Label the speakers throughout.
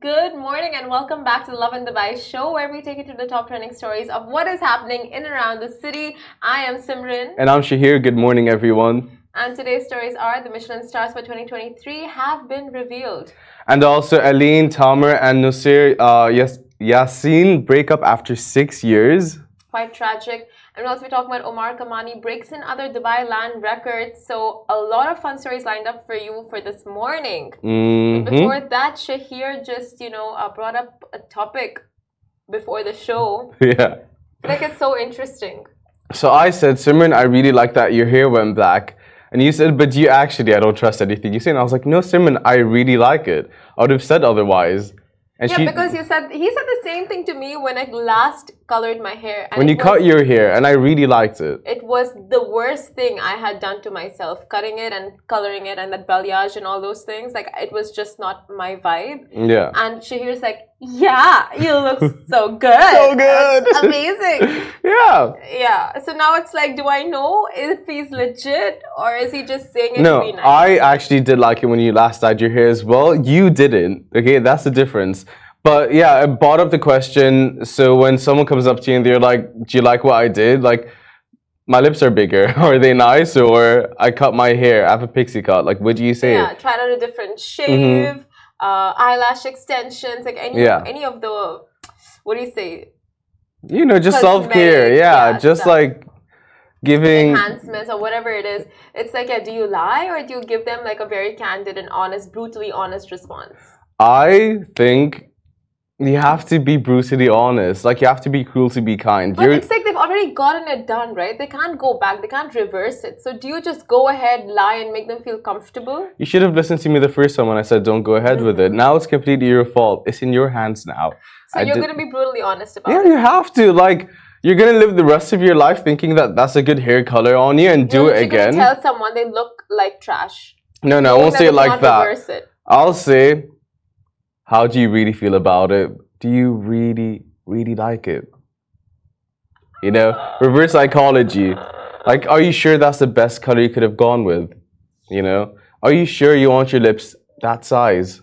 Speaker 1: Good morning and welcome back to the Lovin Dubai show where we take you to the top trending stories of what is happening in and around the city. I am Simran.
Speaker 2: And I'm Shahir. Good morning, everyone.
Speaker 1: And today's stories are the Michelin stars for 2023 have been revealed.
Speaker 2: And also, Alyne, Tamir, and Nuseir uh, yes, Yassin break up after six years.
Speaker 1: Quite tragic. And we'll also be talking about Umar Kamani breaks in other Dubai land records. So a lot of fun stories lined up for you for this morning.
Speaker 2: Mm-hmm.
Speaker 1: Before that, Shahir just, you know, uh, brought up a topic before the show.
Speaker 2: Yeah.
Speaker 1: Like it's so interesting.
Speaker 2: So I said, Simran, I really like that your hair went black. And you said, but you actually, I don't trust anything you say. And I was like, no, Simran, I really like it. I would have said otherwise. And
Speaker 1: yeah,
Speaker 2: she,
Speaker 1: because you said he said the same thing to me when I last colored my hair.
Speaker 2: when you
Speaker 1: was,
Speaker 2: cut your hair, and I really liked it.
Speaker 1: it was the worst thing I had done to myself, cutting it and coloring it and that balayage and all those things. Like it was just not my vibe.
Speaker 2: Yeah.
Speaker 1: And Shahir's like, yeah, you look so good.
Speaker 2: So good.
Speaker 1: That's amazing.
Speaker 2: Yeah.
Speaker 1: Yeah. So now it's like, do I know if he's legit or is he just saying it
Speaker 2: No,
Speaker 1: to be nice?
Speaker 2: I actually did like it when you last dyed your hair as well. You didn't. Okay, that's the difference. But yeah, I brought up the question. So when someone comes up to you and they're like, "Do you like what I did?" Like, my lips are bigger. are they nice? Or I cut my hair. I have a pixie cut. Like, what do you say?
Speaker 1: yeah, tried out a different shave, uh, eyelash extensions, like any
Speaker 2: Mm-hmm. Yeah.
Speaker 1: any of the what do you say
Speaker 2: You know, just self care. Yeah,
Speaker 1: yeah,
Speaker 2: just
Speaker 1: stuff.
Speaker 2: like giving.
Speaker 1: enhancements or whatever it is. It's like, yeah, do you lie or do you give them like a very candid and honest, brutally honest response?
Speaker 2: I think you have to be brutally honest. Like, you have to be cruel to be kind.
Speaker 1: But
Speaker 2: You're.
Speaker 1: it's like they've already gotten it done, right? They can't go back. They can't reverse it. So do you just go ahead, lie, and make them feel comfortable?
Speaker 2: You should have listened to me the first time when I said don't go ahead with it. Mm-hmm. Now it's completely your fault. It's in your hands now.
Speaker 1: So
Speaker 2: I
Speaker 1: you're
Speaker 2: did-
Speaker 1: gonna be brutally honest about
Speaker 2: Yeah,
Speaker 1: it.
Speaker 2: you have to. Like, you're gonna live the rest of your life thinking that that's a good hair color on you and do
Speaker 1: You're
Speaker 2: it again.
Speaker 1: Tell someone they look like trash.
Speaker 2: no, no, I won't say it like that.
Speaker 1: It.
Speaker 2: I'll say, how do you really feel about it? Do you really, really like it? You know, reverse psychology. Like, are you sure that's the best color you could have gone with? You know, are you sure you want your lips that size?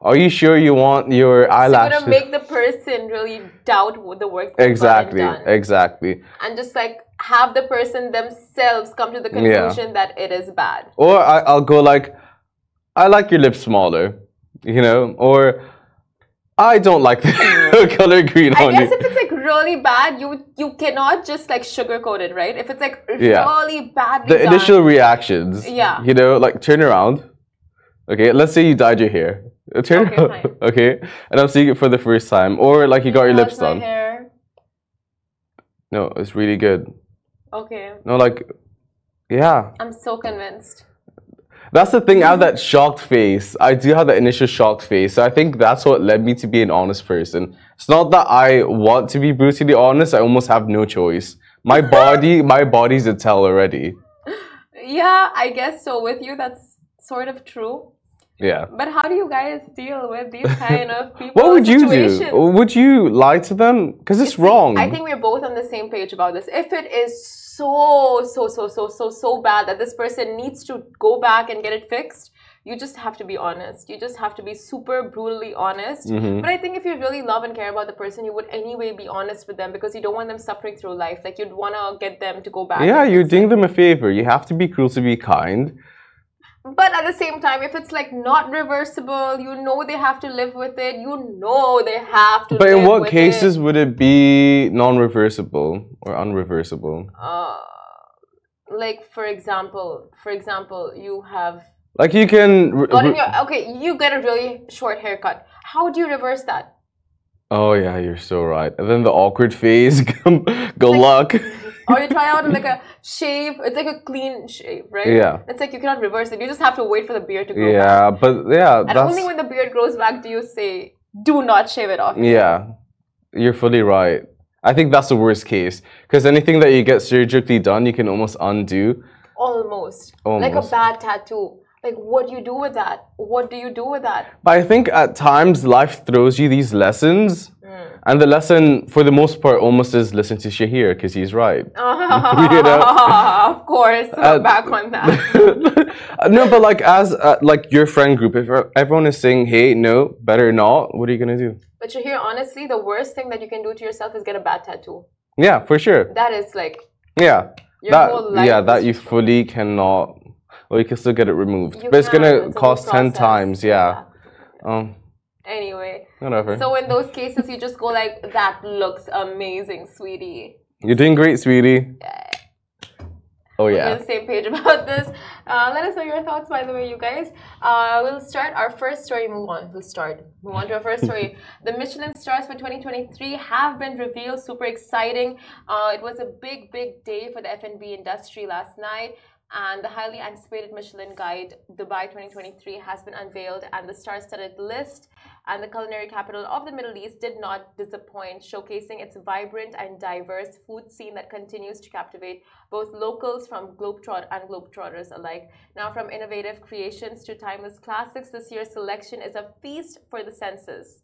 Speaker 2: Are you sure you want your
Speaker 1: So you're gonna make the person really doubt the work
Speaker 2: exactly,
Speaker 1: done,
Speaker 2: exactly.
Speaker 1: and just like have the person themselves come to the conclusion that it is bad.
Speaker 2: Or I, I'll go like, I like your lips smaller, you know, or I don't like the color green
Speaker 1: I guess
Speaker 2: you.
Speaker 1: if it's like really bad, you you cannot just like sugarcoat it, right? If it's like
Speaker 2: Yeah.
Speaker 1: really bad,
Speaker 2: The
Speaker 1: done,
Speaker 2: initial reactions,
Speaker 1: Yeah.
Speaker 2: you know, like turn around. Okay, let's say you dyed your hair. Uh, Turn
Speaker 1: Okay,
Speaker 2: around,
Speaker 1: fine.
Speaker 2: okay, and I'm seeing it for the first time, or like you got your lips done.
Speaker 1: hair?
Speaker 2: No, it's really good.
Speaker 1: Okay,
Speaker 2: No, like, yeah,
Speaker 1: I'm so convinced.
Speaker 2: That's the thing. I have that shocked face. I do have that initial shocked face. So I think that's what led me to be an honest person. It's not that I want to be brutally honest. I almost have no choice. My body, my body's a tell already.
Speaker 1: Yeah, I guess so. With you, that's sort of true.
Speaker 2: Yeah.
Speaker 1: But how do you guys deal with these kind of people?
Speaker 2: What would you
Speaker 1: situations?
Speaker 2: do? Would you lie to them? Because it's
Speaker 1: See,
Speaker 2: wrong.
Speaker 1: I think we're both on the same page about this. If it is so, so, so, so, so, so bad that this person needs to go back and get it fixed, you just have to be honest. You just have to be super brutally honest.
Speaker 2: Mhm.
Speaker 1: But I think if you really love and care about the person, you would anyway be honest with them because you don't want them suffering through life. Like you'd want to get them to go back.
Speaker 2: yeah, you're doing them a favor. You have to be cruel to be kind.
Speaker 1: But at the same time, if it's like not reversible, you know they have to live with it. You know they have to.
Speaker 2: But in what cases
Speaker 1: It.
Speaker 2: would it be non-reversible or unreversible?
Speaker 1: Uh, like for example, for example, you have
Speaker 2: Like you can. re-
Speaker 1: your okay. You get a really short haircut. How do you reverse that?
Speaker 2: Oh yeah, you're so right. And then the awkward phase, good luck.
Speaker 1: Or you try out like a shave. It's like a clean shave, right?
Speaker 2: Yeah.
Speaker 1: It's like you cannot reverse it. You just have to wait for the beard to grow back.
Speaker 2: Yeah, but yeah,
Speaker 1: And
Speaker 2: that's
Speaker 1: only when the beard grows back do you say, "Do not shave it off."
Speaker 2: yeah. You're fully right. I think that's the worst case because anything that you get surgically done, you can almost undo.
Speaker 1: Almost. Almost. Like a bad tattoo. Like what do you do with that? What do you do with that?
Speaker 2: But I think at times life throws you these lessons,
Speaker 1: Hmm.
Speaker 2: And the lesson, for the most part, almost is listen to Shahir because he's right.
Speaker 1: you know? of course, uh, back on that.
Speaker 2: no, but like as uh, like your friend group, if everyone is saying, "Hey, no, better not," what are you gonna do?
Speaker 1: But Shahir, honestly, the worst thing that you can do to yourself is get a bad tattoo.
Speaker 2: Yeah, for sure.
Speaker 1: That is like.
Speaker 2: Yeah. that yeah, that you fully cannot. Well, you can still get it removed,
Speaker 1: you
Speaker 2: but it's
Speaker 1: can,
Speaker 2: gonna
Speaker 1: it's
Speaker 2: cost ten times. Yeah.
Speaker 1: Exactly.
Speaker 2: Um.
Speaker 1: Anyway.
Speaker 2: Whatever.
Speaker 1: So in those cases, you just go like, "That looks amazing, sweetie."
Speaker 2: You're doing great, sweetie.
Speaker 1: Yeah.
Speaker 2: Oh yeah.
Speaker 1: We're on the same page about this. Uh, let us know your thoughts, by the way, you guys. Uh, we'll start our first story. Move on. We'll start. Move on to our first story. the Michelin stars for 2023 have been revealed. Super exciting. Uh, it was a big, big day for the F&B industry last night and the highly anticipated Michelin Guide Dubai 2023 has been unveiled, and the star-studded list and the culinary capital of the Middle East did not disappoint, showcasing its vibrant and diverse food scene that continues to captivate both locals from globetrot and globetrotters alike. Now, from innovative creations to timeless classics, this year's selection is a feast for the senses.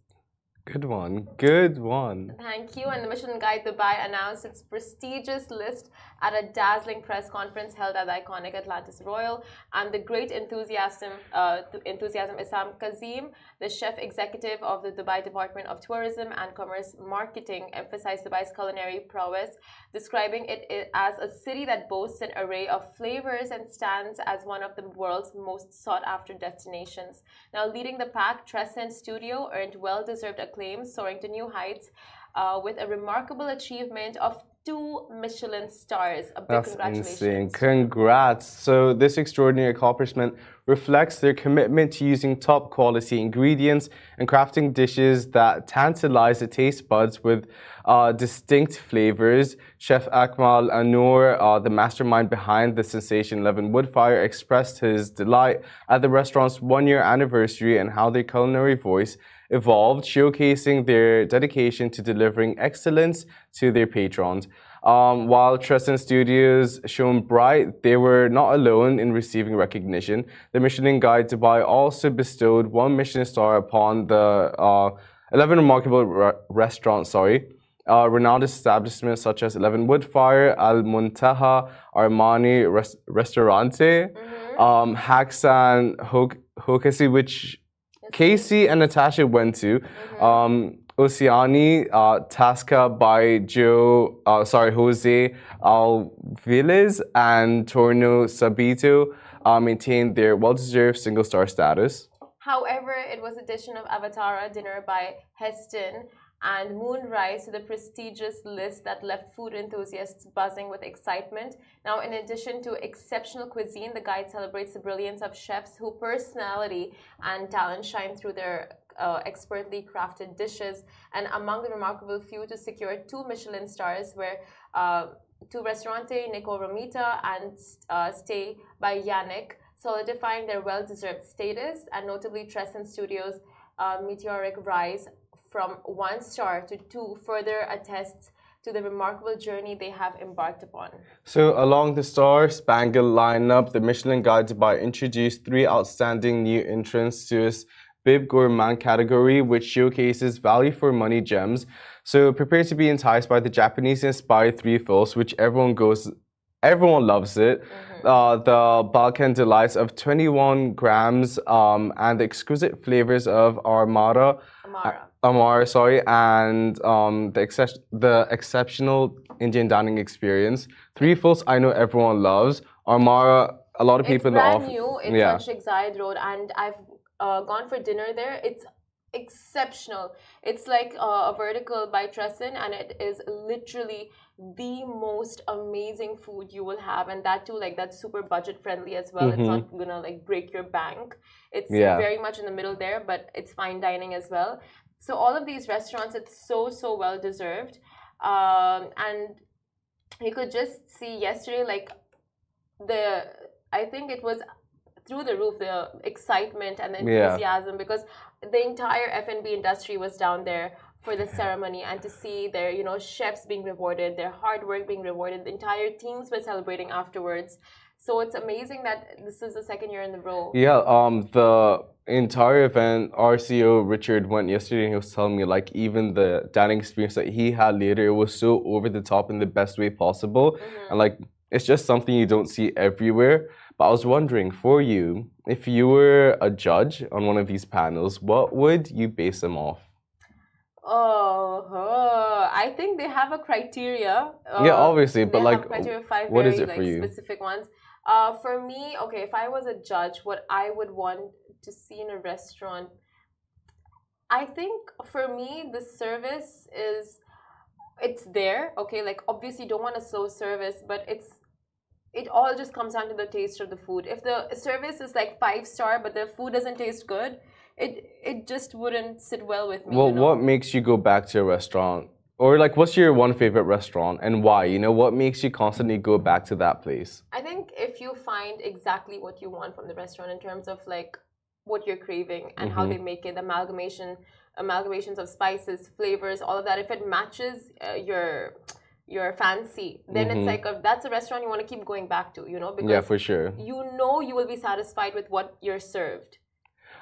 Speaker 2: Good one. Good one.
Speaker 1: Thank you. And the Michelin Guide Dubai announced its prestigious list at a dazzling press conference held at the iconic Atlantis Royal. And the great enthusiasm, uh, enthusiasm Issam Kazim, the chef executive of the Dubai Department of Tourism and Commerce Marketing, emphasized Dubai's culinary prowess, describing it as a city that boasts an array of flavors and stands as one of the world's most sought after destinations. Now, leading the pack, Trèsind Studio earned well deserved acclaim, soaring to new heights uh, with a remarkable achievement of two Michelin stars. A big
Speaker 2: That's
Speaker 1: congratulations.
Speaker 2: insane. Congrats. So, this extraordinary accomplishment reflects their commitment to using top quality ingredients and crafting dishes that tantalize the taste buds with uh, distinct flavors. Chef Akmal Anur, uh, the mastermind behind the sensation 11 Woodfire, expressed his delight at the restaurant's one year anniversary and how their culinary voice evolved, showcasing their dedication to delivering excellence to their patrons. Um, while Trèsind Studios shone bright, they were not alone in receiving recognition. The Michelin Guide Dubai also bestowed one Michelin star upon the uh, 11 remarkable re restaurants, sorry, uh, renowned establishments such as 11 Woodfire, Al Muntaha, Armani Res Ristorante, mm -hmm. um, Hakkasan Hoseki, which Casey and Natasha went to. Mm-hmm. Um, Ossiano, uh, Tasca by Joe, uh, sorry, José Avillez and Torno Subito uh, maintained their well-deserved single-star status.
Speaker 1: However, it was addition of Avatara dinner by Heston and Moonrise to the prestigious list that left food enthusiasts buzzing with excitement. Now, in addition to exceptional cuisine, the guide celebrates the brilliance of chefs whose personality and talent shine through their uh, expertly crafted dishes. And among the remarkable few to secure two Michelin stars were uh, two Ristorante Niko Romito and uh, Stay by Yannick, solidifying their well-deserved status, and notably Trèsind Studios' uh, meteoric rise from one star to two further attests to the remarkable journey they have embarked upon.
Speaker 2: So, along the star spangled lineup, the Michelin Guide Dubai introduced three outstanding new entrants to its Bib Gourmand category, which showcases value for money gems. So, prepare to be enticed by the Japanese inspired Three Fils, which everyone goes, everyone loves it. Mm -hmm. uh, the Balkan delights of 21 grams um, and the exquisite flavors of Armada.
Speaker 1: Amara.
Speaker 2: Amar, sorry, and um, the, excep the exceptional Indian dining experience. Three Fils, I know everyone loves. Amara, a lot of people
Speaker 1: it's brand
Speaker 2: off.
Speaker 1: new. It's yeah. on Sheikh Zayed Road, and I've uh, gone for dinner there. It's exceptional. It's like uh, a vertical by Trèsind, and it is literally the most amazing food you will have, and that too, like that's super budget friendly as well. Mm -hmm. It's not gonna like break your bank. It's yeah. very much in the middle there, but it's fine dining as well. So all of these restaurants, it's so so well deserved, um, and you could just see yesterday like the I think it was through the roof the excitement and the enthusiasm yeah. because the entire F&B industry was down there for the ceremony and to see their you know chefs being rewarded their hard work being rewarded. The entire teams were celebrating afterwards So it's amazing that this is the second year in a row.
Speaker 2: Yeah, um, the entire event, our CEO Richard went yesterday and he was telling me like even the dining experience that he had later, it was so over the top in the best way possible.
Speaker 1: Mhm.
Speaker 2: And like it's just something you don't see everywhere. But I was wondering for you, if you were a judge on one of these panels, what would you base them off?
Speaker 1: Oh. I think they have a criteria.
Speaker 2: yeah, obviously,
Speaker 1: they
Speaker 2: but like
Speaker 1: criteria
Speaker 2: what
Speaker 1: very
Speaker 2: is it
Speaker 1: like
Speaker 2: for you?
Speaker 1: specific ones. Uh, for me, okay, if I was a judge, what I would want to see in a restaurant, I think for me the service is it's there. Okay, like obviously you don't want a slow service, but it's it all just comes down to the taste of the food. If the service is like five star, but the food doesn't taste good, it it just wouldn't sit well with me.
Speaker 2: well,
Speaker 1: you know?
Speaker 2: what makes you go back to a restaurant? Or like what's your one favorite restaurant and why? You know, what makes you constantly go back to that place?
Speaker 1: I think if you find exactly what you want from the restaurant in terms of like what you're craving and how
Speaker 2: Mhm.
Speaker 1: they make it, the amalgamation, amalgamations of spices, flavors, all of that. If it matches uh, your your fancy, then it's
Speaker 2: Mhm.
Speaker 1: like a, that's a restaurant you want to keep going back to. You know, because
Speaker 2: Yeah, for sure.
Speaker 1: you know you will be satisfied with what you're served.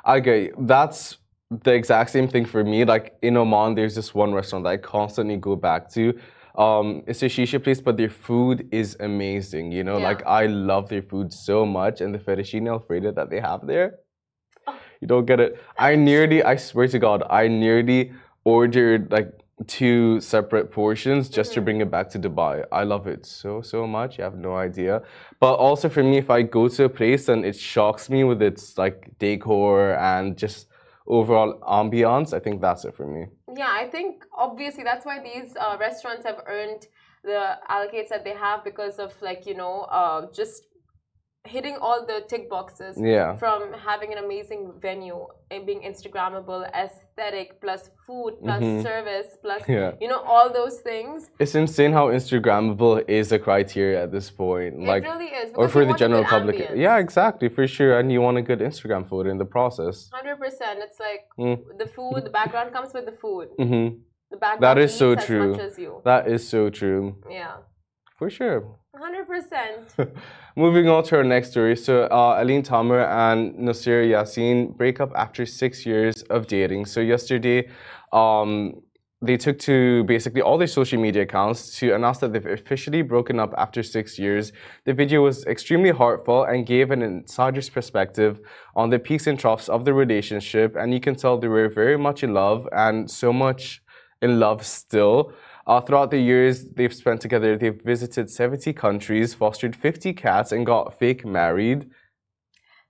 Speaker 2: okay. That's the exact same thing for me. Like in Oman, there's this one restaurant that I constantly go back to. Um, it's a shisha place, but their food is amazing. You know,
Speaker 1: Yeah.
Speaker 2: like I love their food so much, and the fettuccine alfredo that they have there,
Speaker 1: Oh.
Speaker 2: you don't get it. I nearly, I swear to God, I nearly ordered like two separate portions just to
Speaker 1: Mhm.
Speaker 2: bring it back to Dubai. I love it so so much. You have no idea. But also for me, if I go to a place and it shocks me with its like decor and just overall ambiance, I think that's it for me.
Speaker 1: Yeah, I think obviously that's why these uh, restaurants have earned the allocates that they have because of like you know uh, just hitting all the tick boxes
Speaker 2: Yeah.
Speaker 1: from having an amazing venue and being Instagrammable, aesthetic plus food plus
Speaker 2: Mhm.
Speaker 1: service plus
Speaker 2: Yeah.
Speaker 1: you know all those things.
Speaker 2: It's insane how Instagrammable is a criteria at this point. Like
Speaker 1: it really is.
Speaker 2: or for the general public.
Speaker 1: ambience.
Speaker 2: Yeah, exactly, for sure. And you want a good Instagram photo in the process.
Speaker 1: Hundred percent. It's like
Speaker 2: Mm.
Speaker 1: the food. The background comes with the food.
Speaker 2: hmm
Speaker 1: The background
Speaker 2: is so true.
Speaker 1: As as you.
Speaker 2: That is so true.
Speaker 1: Yeah.
Speaker 2: For sure.
Speaker 1: Hundred percent.
Speaker 2: Moving on to our next story. So, uh, Alyne Tamir and Nuseir Yassin break up after six years of dating. So, yesterday, um, they took to basically all their social media accounts to announce that they've officially broken up after six years. The video was extremely heartfelt and gave an insider's perspective on the peaks and troughs of the relationship. And you can tell they were very much in love and so much in love still. Uh, throughout the years they've spent together, they've visited 70 countries, fostered 50 cats, and got fake married.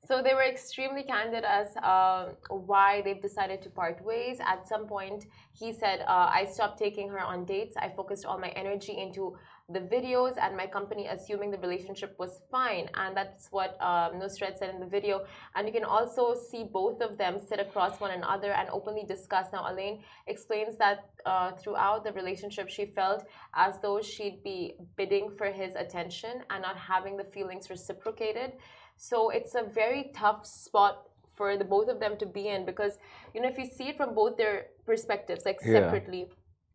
Speaker 1: So they were extremely candid as uh, why they've decided to part ways. At some point, he said, uh, "I stopped taking her on dates. I focused all my energy into the videos and my company, assuming the relationship was fine." And that's what um, Nuseir said in the video. And you can also see both of them sit across one another and openly discuss. Now, Elaine explains that uh, throughout the relationship, she felt as though she'd be bidding for his attention and not having the feelings reciprocated. So it's a very tough spot for the both of them to be in because you know if you see it from both their perspectives, like
Speaker 2: Yeah.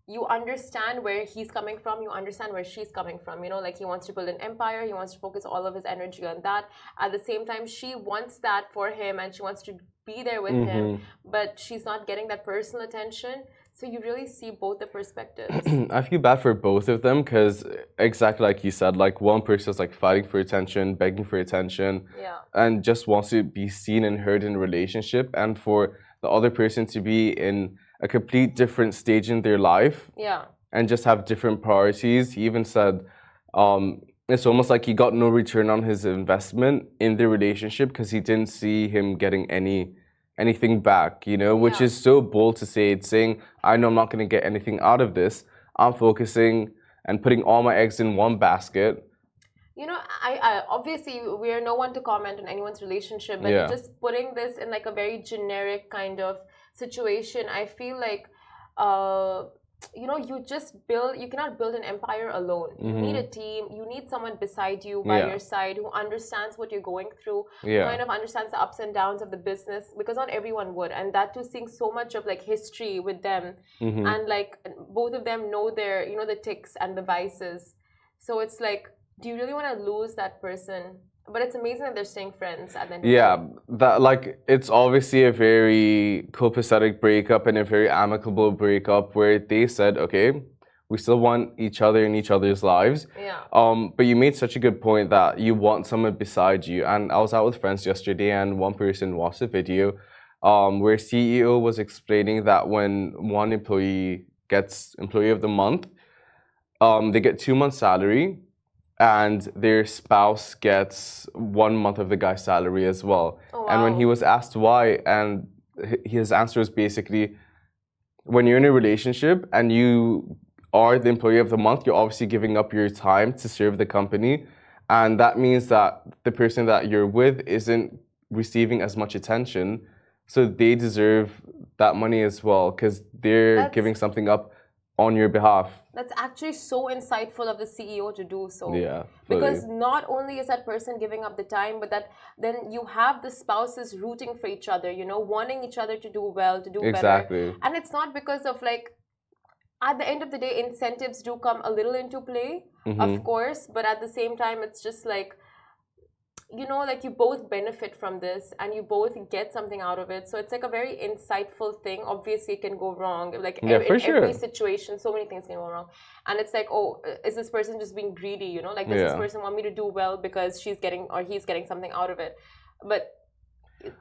Speaker 1: You understand where he's coming from, you understand where she's coming from. You know, like he wants to build an empire, he wants to focus all of his energy on that. At the same time, she wants that for him and she wants to be there with him,
Speaker 2: Mhm.
Speaker 1: but she's not getting that personal attention. So you really see both the perspectives.
Speaker 2: I feel bad for both of them because exactly like you said, like one person is like fighting for attention, begging for attention,
Speaker 1: yeah.
Speaker 2: and just wants to be seen and heard in a relationship, and for the other person to be in a complete different stage in their life
Speaker 1: Yeah.
Speaker 2: and just have different priorities. He even said um, it's almost like he got no return on his investment in the relationship because he didn't see him getting any anything back, you know, which
Speaker 1: Yeah.
Speaker 2: is so bold to say. It's saying, I know I'm not going to get anything out of this. I'm focusing and putting all my eggs in one basket.
Speaker 1: You know, I, I obviously we're no one to comment on anyone's relationship, but
Speaker 2: Yeah.
Speaker 1: just putting this in like a very generic kind of situation, I feel like, uh, you know, you just build. You cannot build an empire alone. You need a team. You need someone beside you, by
Speaker 2: Yeah.
Speaker 1: your side, who understands what you're going through,
Speaker 2: Yeah.
Speaker 1: kind of understands the ups and downs of the business, because not everyone would, and that too, seeing so much of like history with them
Speaker 2: Mhm.
Speaker 1: and like both of them know their you know the ticks and the vices so it's like do you really want to lose that person But it's amazing that they're staying friends at the end.
Speaker 2: Yeah, that like it's obviously a very copacetic breakup and a very amicable breakup where they said, okay, we still want each other in each other's lives.
Speaker 1: Yeah.
Speaker 2: Um, but you made such a good point that you want someone beside you. And I was out with friends yesterday, and one person watched a video um, where CEO was explaining that when one employee gets employee of the month, um, they get two months' salary, and their spouse gets one month of the guy's salary as well.
Speaker 1: Oh, wow.
Speaker 2: And when he was asked why, and his answer was basically, when you're in a relationship and you are the employee of the month, you're obviously giving up your time to serve the company. And that means that the person that you're with isn't receiving as much attention. So they deserve that money as well because they're
Speaker 1: That's-
Speaker 2: giving something up on your behalf.
Speaker 1: That's actually so insightful of the CEO to do so.
Speaker 2: Yeah. fully.
Speaker 1: Because not only is that person giving up the time, but that then you have the spouses rooting for each other, you know, wanting each other to do well, to do better.
Speaker 2: Exactly.
Speaker 1: And it's not because of like, at the end of the day, incentives do come a little into play,
Speaker 2: Mhm.
Speaker 1: of course, but at the same time, it's just like, you know, like you both benefit from this and you both get something out of it. So it's like a very insightful thing. Obviously, it can go wrong. Like
Speaker 2: Yeah,
Speaker 1: ev-
Speaker 2: for
Speaker 1: in every situation, so many things can go wrong. And it's like, oh, is this person just being greedy? You know, like does this person want me to do well because she's getting or he's getting something out of it? But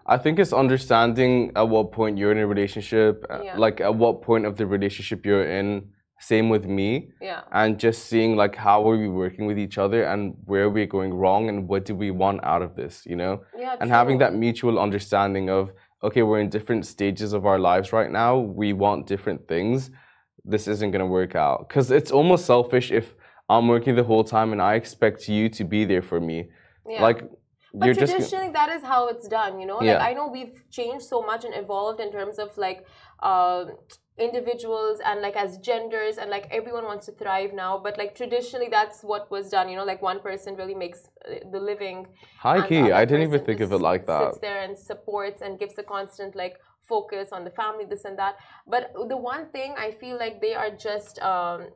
Speaker 2: I think it's understanding at what point you're in a relationship,
Speaker 1: Yeah.
Speaker 2: like at what point of the relationship you're in. Same with me,
Speaker 1: yeah,
Speaker 2: and just seeing like how are we working with each other and where we're going wrong and what do we want out of this, you know?
Speaker 1: yeah,
Speaker 2: And having that mutual understanding of okay, we're in different stages of our lives right now. We want different things. This isn't gonna work out because it's almost selfish if I'm working the whole time and I expect you to be there for me.
Speaker 1: yeah.
Speaker 2: Like
Speaker 1: But
Speaker 2: you're just.
Speaker 1: traditionally, that is how it's done. You know, like
Speaker 2: Yeah.
Speaker 1: I know we've changed so much and evolved in terms of like uh, individuals and like as genders and like everyone wants to thrive now. But like traditionally, that's what was done. You know, like one person really makes uh, the living.
Speaker 2: High key, I didn't even think of it like that.
Speaker 1: Sits there and supports and gives a constant like focus on the family, this and that. But the one thing I feel like they are just. Um,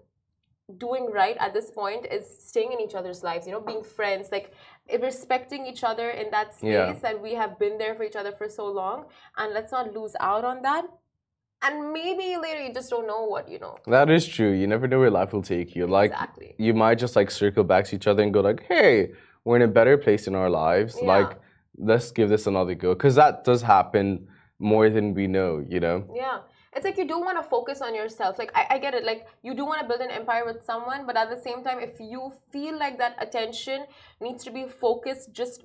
Speaker 1: doing right at this point is staying in each other's lives you know being friends like respecting each other in that space
Speaker 2: Yeah.
Speaker 1: that we have been there for each other for so long and let's not lose out on that and maybe later you just don't know what you know
Speaker 2: That is true. You never know where life will take you. Like
Speaker 1: exactly
Speaker 2: you might just like circle back to each other and go like, "Hey, we're in a better place in our lives.
Speaker 1: Yeah.
Speaker 2: Like, let's give this another go." Because that does happen more than we know. You know?
Speaker 1: yeah it's like you do want to focus on yourself like I, I get it like you do want to build an empire with someone but at the same time if you feel like that attention needs to be focused just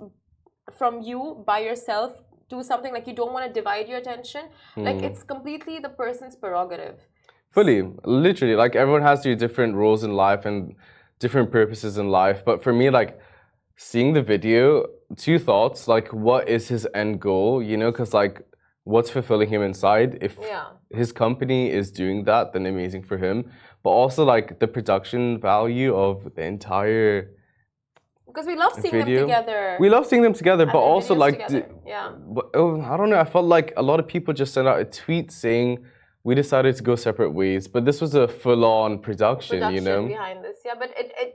Speaker 1: from you by yourself to something like you don't want to divide your attention like
Speaker 2: Hmm.
Speaker 1: it's completely the person's prerogative
Speaker 2: Fully, literally, like everyone has their different roles in life and different purposes in life. But for me, like seeing the video, two thoughts: like, what is his end goal? You know, because like, what's fulfilling him inside? If
Speaker 1: yeah
Speaker 2: his company is doing that, then amazing for him. But also like the production value of the entire.
Speaker 1: because we love seeing
Speaker 2: Video.
Speaker 1: them together
Speaker 2: We love seeing them together, but also like,
Speaker 1: together. yeah
Speaker 2: but, oh, I don't know. I felt like a lot of people just sent out a tweet saying we decided to go separate ways, but this was a full-on production,
Speaker 1: production
Speaker 2: you know.
Speaker 1: behind this yeah but it, it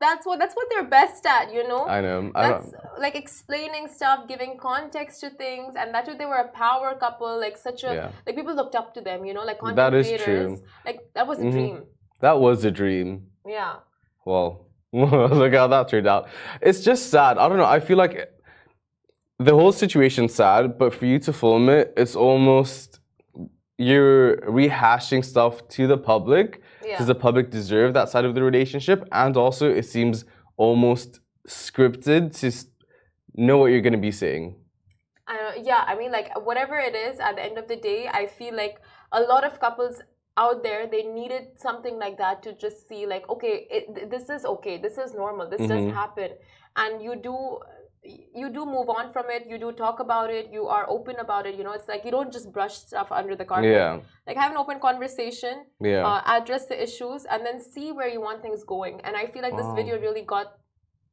Speaker 1: that's what that's what they're best at you know
Speaker 2: I know. I
Speaker 1: that's
Speaker 2: don't,
Speaker 1: like explaining stuff giving context to things and that's what they were a power couple like such a
Speaker 2: Yeah.
Speaker 1: like people looked up to them you know like content
Speaker 2: That is
Speaker 1: creators
Speaker 2: true.
Speaker 1: like that was a
Speaker 2: Mhm.
Speaker 1: dream
Speaker 2: that was a dream.
Speaker 1: yeah
Speaker 2: Well, look how that turned out. It's just sad. I don't know. I feel like the whole situation's sad, but for you to film it, it's almost you're rehashing stuff to the public
Speaker 1: yeah
Speaker 2: Does the public deserve that side of the relationship? And also, it seems almost scripted to know what you're going to be saying.
Speaker 1: I don't, yeah, I mean, like whatever it is, at the end of the day, I feel like a lot of couples out there they needed something like that to just see like, okay, it, this is okay, this is normal, this does
Speaker 2: Mhm.
Speaker 1: happen, and you do. You do move on from it. You do talk about it. You are open about it. You know, it's like you don't just brush stuff under the carpet.
Speaker 2: Yeah,
Speaker 1: Like have an open conversation,
Speaker 2: yeah.
Speaker 1: uh, address the issues, and then see where you want things going. And I feel like this video really got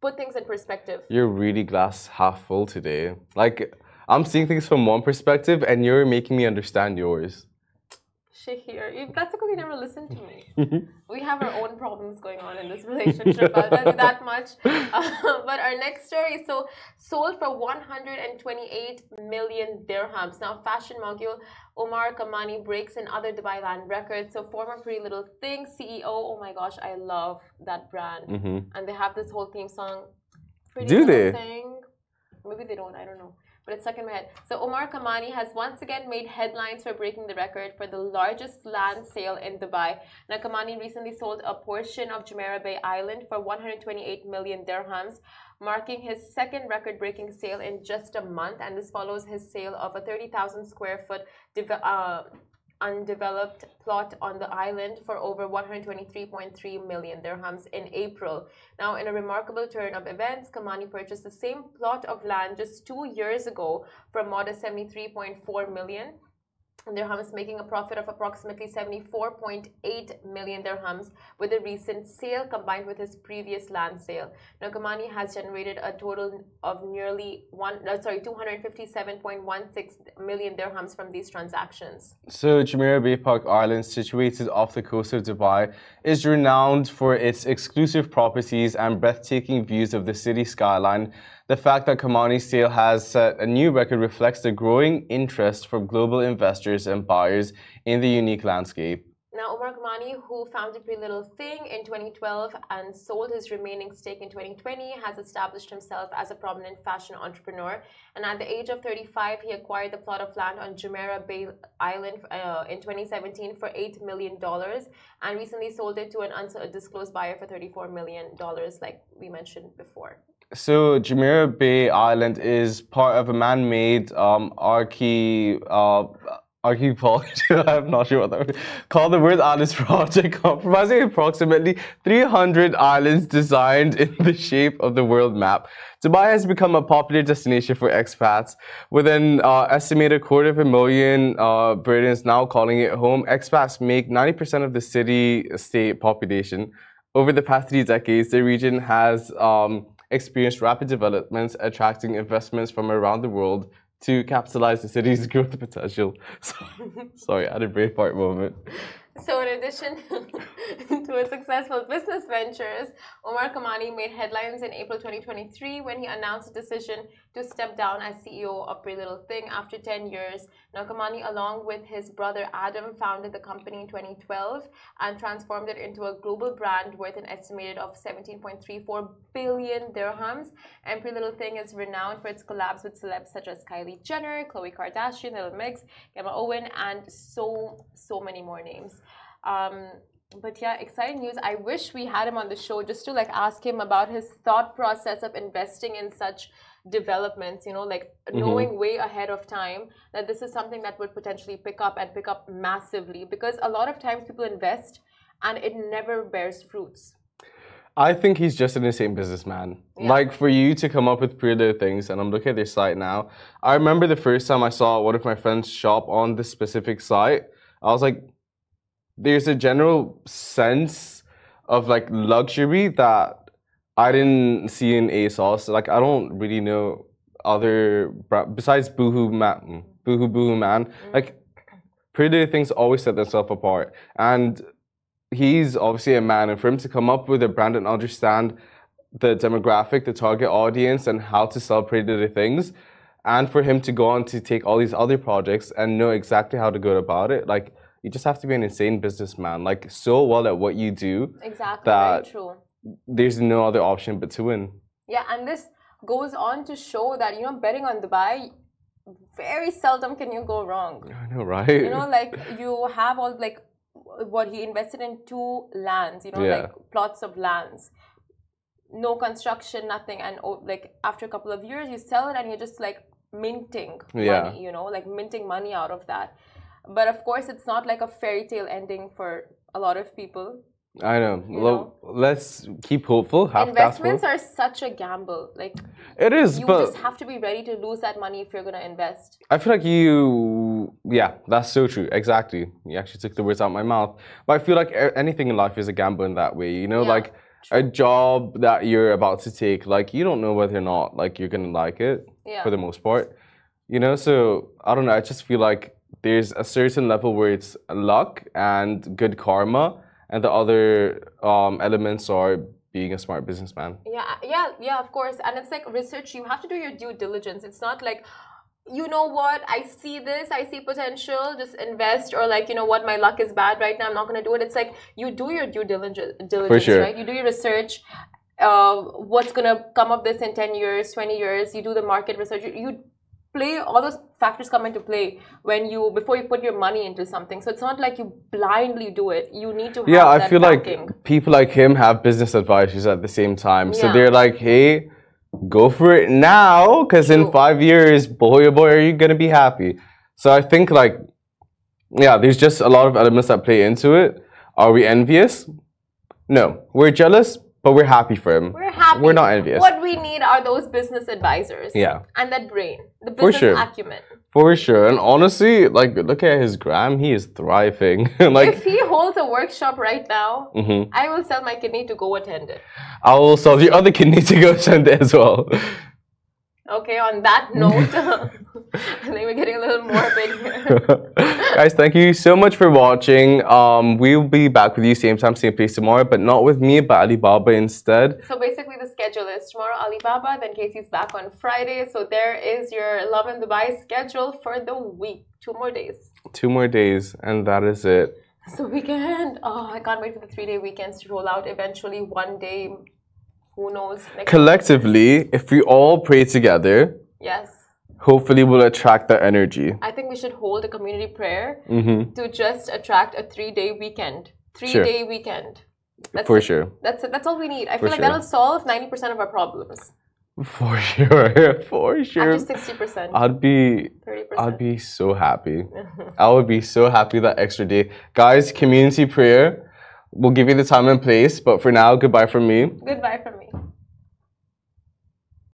Speaker 1: put things in perspective.
Speaker 2: you're really glass half full today. Like, I'm seeing things from one perspective, and you're making me understand yours.
Speaker 1: Shahir, you- that's because you never listen to me. we have our own problems going on in this relationship. I'll tell you that much. Uh, but our next story so sold for 128 million dirhams. Now, fashion mogul Umar Kamani breaks another Dubai land record. So, former Pretty Little Thing CEO. Oh my gosh, I love that brand.
Speaker 2: hmm
Speaker 1: And they have this whole theme song. Pretty
Speaker 2: Do
Speaker 1: Little
Speaker 2: they?
Speaker 1: Thing. Maybe they don't. I don't know. But it's stuck in my head. So Umar Kamani has once again made headlines for breaking the record for the largest land sale in Dubai. Now Kamani recently sold a portion of Jumeirah Bay Island for 128 million dirhams, marking his second record-breaking sale in just a month. And this follows his sale of a 30,000 square foot uh, undeveloped plot on the island for over 123.3 million dirhams in April. Now, in a remarkable turn of events, Kamani purchased the same plot of land just two years ago for a modest 73.4 million dirhams, making a profit of approximately 74.8 million dirhams with the recent sale combined with his previous land sale. Now, Kamani has generated a total of nearly one, uh, sorry, 257.16 million dirhams from these transactions.
Speaker 2: So, Jumeirah Bay Park Island, situated off the coast of Dubai, is renowned for its exclusive properties and breathtaking views of the city skyline. The fact that Kamani's Steel has set a new record reflects the growing interest from global investors and buyers in the unique landscape.
Speaker 1: Now, Umar Kamani, who founded Pretty Little Thing in 2012 and sold his remaining stake in 2020, has established himself as a prominent fashion entrepreneur. And at the age of 35, he acquired the plot of land on Jumeirah Bay Island uh, in 2017 for $8 million and recently sold it to an undisclosed buyer for $34 million, like we mentioned before.
Speaker 2: So, Jumeirah Bay Island is part of a man made um, archae. Uh, archipelago, I'm not sure what that is, called the World Atlas Project, comprising approximately 300 islands designed in the shape of the world map. Dubai has become a popular destination for expats, with an uh, estimated quarter of a million uh, Britons now calling it home. Expats make 90% of the city-state population. Over the past three decades, the region has um, experienced rapid developments, attracting investments from around the world to capitalize the city's growth potential. So, sorry, I had a brain fart moment.
Speaker 1: So, in addition to his successful business ventures, Umar Kamani made headlines in April 2023 when he announced a decision to step down as CEO of Pretty Little Thing after 10 years. Now, Kamani, along with his brother Adam, founded the company in 2012 and transformed it into a global brand worth an estimated of 17.34 billion dirhams. And Pretty Little Thing is renowned for its collabs with celebs such as Kylie Jenner, Khloe Kardashian, Little Mix, Gemma Owen, and so, so many more names. Um, but yeah, exciting news. I wish we had him on the show just to like ask him about his thought process of investing in such developments, you know, like knowing way ahead of time that this is something that would potentially pick up and pick up massively because a lot of times people invest and it never bears fruits.
Speaker 2: I think he's just an insane businessman.
Speaker 1: Yeah.
Speaker 2: Like for you to come up with pretty little things, and I'm looking at their site now. I remember the first time I saw one of my friends shop on this specific site. I was like, there's a general sense of like luxury that I didn't see in ASOS. Like I don't really know other besides Boohoo Man, Boohoo Boohoo Man. Mm. Like Pretty Little Things always set themselves apart, and he's obviously a man, and for him to come up with a brand and understand the demographic, the target audience, and how to sell Pretty Little Things, and for him to go on to take all these other projects and know exactly how to go about it, like you just have to be an insane businessman, like so well at what you do.
Speaker 1: Exactly,
Speaker 2: That-
Speaker 1: very true.
Speaker 2: There's no other option but to win.
Speaker 1: Yeah, and this goes on to show that, you know, betting on Dubai, very seldom can you go wrong.
Speaker 2: I know, right?
Speaker 1: you know like you have all like what he invested in two lands you know
Speaker 2: Yeah.
Speaker 1: like plots of lands no construction nothing and oh, like after a couple of years you sell it and you're just like minting
Speaker 2: Yeah.
Speaker 1: money you know like minting money out of that but of course it's not like a fairy tale ending for a lot of people
Speaker 2: I know. Well, let's keep hopeful. Have
Speaker 1: investments are such a gamble like
Speaker 2: It is,
Speaker 1: you
Speaker 2: but
Speaker 1: just have to be ready to lose that money if you're going to invest
Speaker 2: I feel like you, yeah, that's so true. Exactly. You actually took the words out of my mouth. But I feel like anything in life is a gamble in that way. You know,
Speaker 1: Yeah,
Speaker 2: like a job that you're about to take, like you don't know whether or not like you're gonna like it
Speaker 1: yeah
Speaker 2: for the most part. You know, so I don't know. I just feel like there's a certain level where it's luck and good karma, and the other um, elements are being a smart businessman.
Speaker 1: Yeah, yeah, yeah, of course. And it's like research, you have to do your due diligence. It's not like, you know what, I see this, I see potential, just invest, or like, you know what, my luck is bad right now, I'm not going to do it. It's like you do your due diligence, diligence
Speaker 2: sure.
Speaker 1: right? You do your research. Uh, what's going to come of this in 10 years, 20 years? You do the market research. You, you play all those factors come into play when you before you put your money into something so it's not like you blindly do it you need to have
Speaker 2: Yeah, I feel
Speaker 1: backing.
Speaker 2: like people like him have business advisors at the same time. So
Speaker 1: Yeah.
Speaker 2: they're like, hey, go for it now, because in five years, boy, oh boy, are you going to be happy. So I think, like, yeah, there's just a lot of elements that play into it. Are we envious? No. We're jealous, but we're happy for him.
Speaker 1: We're happy.
Speaker 2: We're not envious.
Speaker 1: What we need are those business advisors.
Speaker 2: Yeah.
Speaker 1: And that brain, the
Speaker 2: For
Speaker 1: business
Speaker 2: sure.
Speaker 1: acumen.
Speaker 2: For sure. And honestly, like, look at his gram. He is thriving. like,
Speaker 1: if he holds a workshop right now,
Speaker 2: mhm.
Speaker 1: I will sell my kidney to go attend it.
Speaker 2: I will sell the other kidney to go attend it as well.
Speaker 1: Okay, on that note, I think we're getting a little morbid here.
Speaker 2: Guys, thank you so much for watching. Um, we'll be back with you same time, same place tomorrow, but not with me, but Alibaba instead.
Speaker 1: So basically, the schedule is tomorrow Alibaba, then Casey's back on Friday. So there is your Lovin Dubai schedule for the week. Two more days.
Speaker 2: Two more days, and that is it.
Speaker 1: So weekend. Oh, I can't wait for the three-day weekends to roll out. Eventually, one day. Who knows?
Speaker 2: Collectively, if we all pray together,
Speaker 1: Yes.
Speaker 2: hopefully we'll attract that energy.
Speaker 1: I think we should hold a community prayer
Speaker 2: hmm
Speaker 1: to just attract a three-day weekend. Three-day weekend. That's
Speaker 2: For
Speaker 1: it.
Speaker 2: sure.
Speaker 1: That's it. That's all we need. I
Speaker 2: For
Speaker 1: feel like
Speaker 2: sure.
Speaker 1: that'll solve ninety percent of our problems.
Speaker 2: For sure. For sure.
Speaker 1: Up sixty percent,
Speaker 2: I'd be
Speaker 1: thirty
Speaker 2: I'd be so happy. I would be so happy that extra day. Guys, community prayer. We'll give you the time and place, but for now, goodbye from me.
Speaker 1: Goodbye from me.